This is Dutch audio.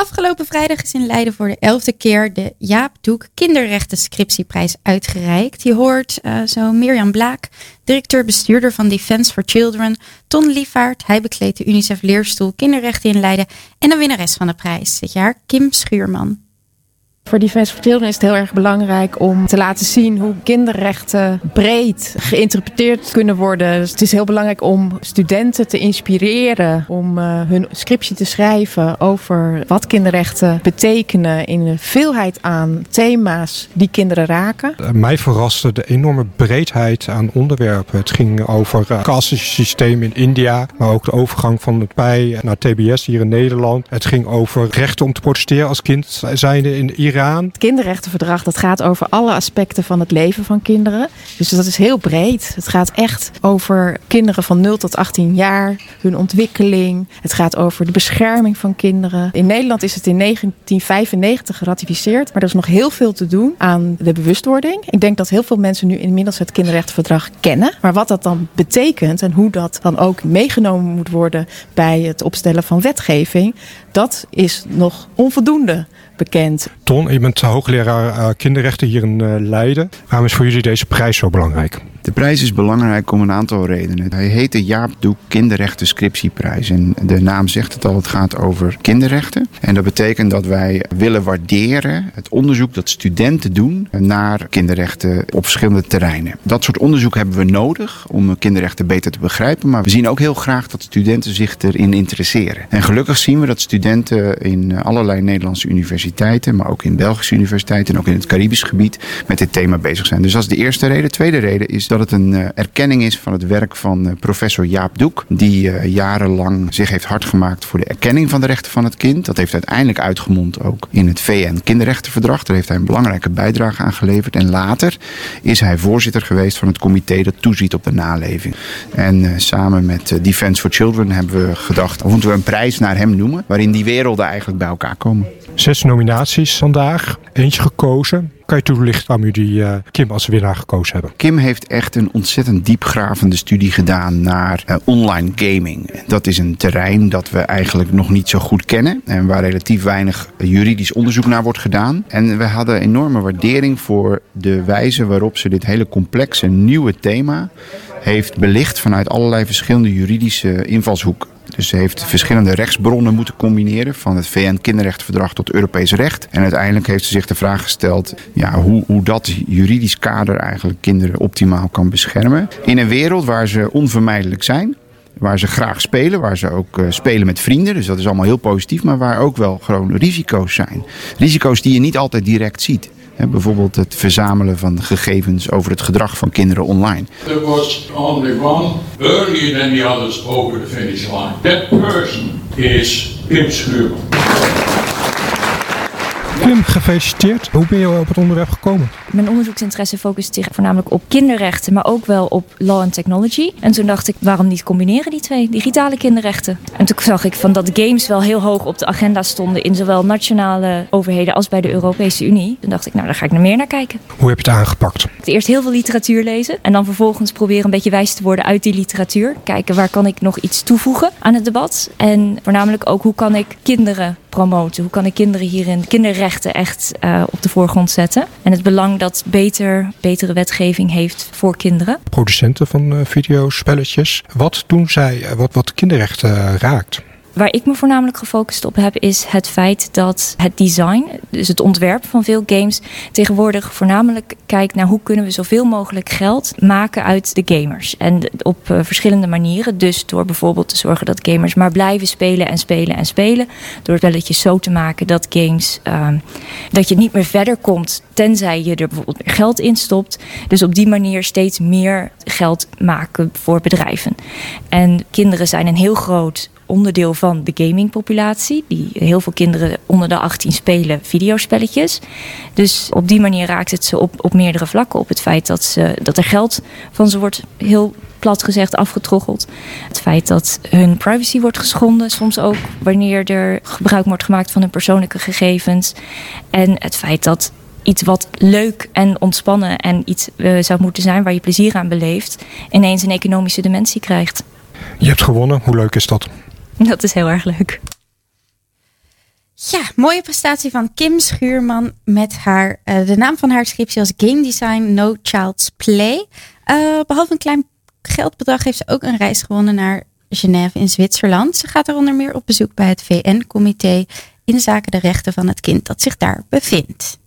Afgelopen vrijdag is in Leiden voor de elfde keer de Jaap Doek Kinderrechten Scriptieprijs uitgereikt. Je hoort uh, zo Mirjam Blaak, directeur-bestuurder van Defense for Children, Ton Lievaart. Hij bekleedt de UNICEF Leerstoel Kinderrechten in Leiden en de winnares van de prijs dit jaar, Kim Schuurman. Voor Defense for Children is het heel erg belangrijk om te laten zien hoe kinderrechten breed geïnterpreteerd kunnen worden. Dus het is heel belangrijk om studenten te inspireren om uh, hun scriptie te schrijven over wat kinderrechten betekenen in een veelheid aan thema's die kinderen raken. Uh, mij verraste de enorme breedheid aan onderwerpen. Het ging over het uh, systeem in India, maar ook de overgang van het PEI naar TBS hier in Nederland. Het ging over rechten om te protesteren als kind zijnde in Het kinderrechtenverdrag dat gaat over alle aspecten van het leven van kinderen. Dus dat is heel breed. Het gaat echt over kinderen van 0 tot 18 jaar, hun ontwikkeling. Het gaat over de bescherming van kinderen. In Nederland is het in 1995 geratificeerd, maar er is nog heel veel te doen aan de bewustwording. Ik denk dat heel veel mensen nu inmiddels het kinderrechtenverdrag kennen. Maar wat dat dan betekent en hoe dat dan ook meegenomen moet worden bij het opstellen van wetgeving, dat is nog onvoldoende bekend. Ton, je bent hoogleraar uh, kinderrechten hier in uh, Leiden. Waarom is voor jullie deze prijs zo belangrijk? De prijs is belangrijk om een aantal redenen. Hij heet de Jaap Doek Kinderrechten Scriptieprijs. En de naam zegt het al, het gaat over kinderrechten. En dat betekent dat wij willen waarderen het onderzoek dat studenten doen naar kinderrechten op verschillende terreinen. Dat soort onderzoek hebben we nodig om kinderrechten beter te begrijpen. Maar we zien ook heel graag dat studenten zich erin interesseren. En gelukkig zien we dat studenten in allerlei Nederlandse universiteiten, maar ook in Belgische universiteiten en ook in het Caribisch gebied met dit thema bezig zijn. Dus dat is de eerste reden. De tweede reden is dat het een uh, erkenning is van het werk van uh, professor Jaap Doek. Die uh, jarenlang zich heeft hard gemaakt voor de erkenning van de rechten van het kind. Dat heeft uiteindelijk uitgemond ook in het VN Kinderrechtenverdrag. Daar heeft hij een belangrijke bijdrage aan geleverd. En later is hij voorzitter geweest van het comité dat toeziet op de naleving. En samen met Defense for Children hebben we gedacht, of moeten we een prijs naar hem noemen. Waarin die werelden eigenlijk bij elkaar komen. Zes nominaties vandaag, eentje gekozen. Kan je toelichten waarom jullie uh, Kim als winnaar gekozen hebben? Kim heeft echt een ontzettend diepgravende studie gedaan naar uh, online gaming. Dat is een terrein dat we eigenlijk nog niet zo goed kennen. En waar relatief weinig juridisch onderzoek naar wordt gedaan. En we hadden enorme waardering voor de wijze waarop ze dit hele complexe nieuwe thema heeft belicht vanuit allerlei verschillende juridische invalshoeken. Dus ze heeft verschillende rechtsbronnen moeten combineren, van het VN-kinderrechtenverdrag tot Europees recht. En uiteindelijk heeft ze zich de vraag gesteld ja, hoe, hoe dat juridisch kader eigenlijk kinderen optimaal kan beschermen. In een wereld waar ze onvermijdelijk zijn, waar ze graag spelen, waar ze ook uh, spelen met vrienden. Dus dat is allemaal heel positief, maar waar ook wel gewoon risico's zijn. Risico's die je niet altijd direct ziet. He, bijvoorbeeld het verzamelen van gegevens over het gedrag van kinderen online. There was only one earlier than the others over the finish line. That person is Kim Schuurman. Gefeliciteerd. Hoe ben je op het onderwerp gekomen? Mijn onderzoeksinteresse focust zich voornamelijk op kinderrechten, maar ook wel op law and technology. En toen dacht ik, waarom niet combineren die twee? Digitale kinderrechten. En toen zag ik van dat games wel heel hoog op de agenda stonden in zowel nationale overheden als bij de Europese Unie. Toen dacht ik, nou, daar ga ik er meer naar kijken. Hoe heb je het aangepakt? Eerst heel veel literatuur lezen en dan vervolgens proberen een beetje wijs te worden uit die literatuur. Kijken waar kan ik nog iets toevoegen aan het debat. En voornamelijk ook hoe kan ik kinderen promoten? Hoe kan ik kinderen hierin, kinderrechten echt uh, op de voorgrond zetten? En het belang dat beter, betere wetgeving heeft voor kinderen. Producenten van uh, videospelletjes. Wat doen zij uh, wat, wat kinderrechten raakt? Waar ik me voornamelijk gefocust op heb, is het feit dat het design, dus het ontwerp van veel games, tegenwoordig voornamelijk kijkt naar hoe kunnen we zoveel mogelijk geld maken uit de gamers. En op uh, verschillende manieren. Dus door bijvoorbeeld te zorgen dat gamers maar blijven spelen en spelen en spelen. Door spelletjes zo te maken dat games, uh, dat je niet meer verder komt tenzij je er bijvoorbeeld meer geld in stopt. Dus op die manier steeds meer geld maken voor bedrijven. En kinderen zijn een heel groot onderdeel van de gamingpopulatie. Die heel veel kinderen onder de 18 spelen videospelletjes. Dus op die manier raakt het ze op, op meerdere vlakken. Op het feit dat, ze, dat er geld van ze wordt heel plat gezegd afgetroggeld. Het feit dat hun privacy wordt geschonden. Soms ook wanneer er gebruik wordt gemaakt van hun persoonlijke gegevens. En het feit dat iets wat leuk en ontspannen en iets uh, zou moeten zijn waar je plezier aan beleeft, ineens een economische dimensie krijgt. Je hebt gewonnen. Hoe leuk is dat? Dat is heel erg leuk. Ja, mooie prestatie van Kim Schuurman met haar, uh, de naam van haar scriptie als Game Design No Child's Play. Uh, behalve een klein geldbedrag heeft ze ook een reis gewonnen naar Genève in Zwitserland. Ze gaat er onder meer op bezoek bij het VN-comité in zaken de rechten van het kind dat zich daar bevindt.